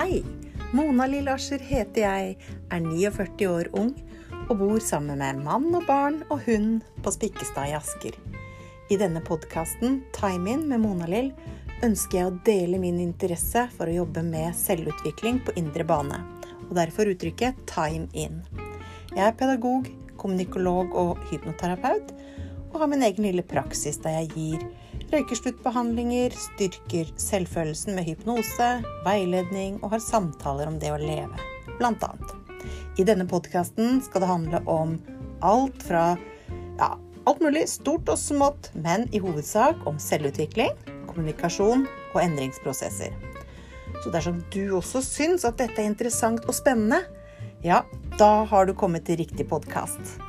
Hei! Mona Lill Ascher heter jeg, er 49 år ung og bor sammen med mann og barn og hund på Spikkestad i Asker. I denne podkasten Time In med Mona Lill ønsker jeg å dele min interesse for å jobbe med selvutvikling på indre bane, og derfor uttrykket Time In. Jeg er pedagog, kommunikolog og hypnoterapeut, og har min egen lille praksis der jeg gir røykesluttbehandlinger, styrker selvfølelsen med hypnose, veiledning og har samtaler om det å leve, blant annet. I denne podkasten skal det handle om alt fra ja, alt mulig stort og smått, men i hovedsak om selvutvikling, kommunikasjon og endringsprosesser. Så dersom du også syns at dette er interessant og spennende, ja, da har du kommet til riktig podkast.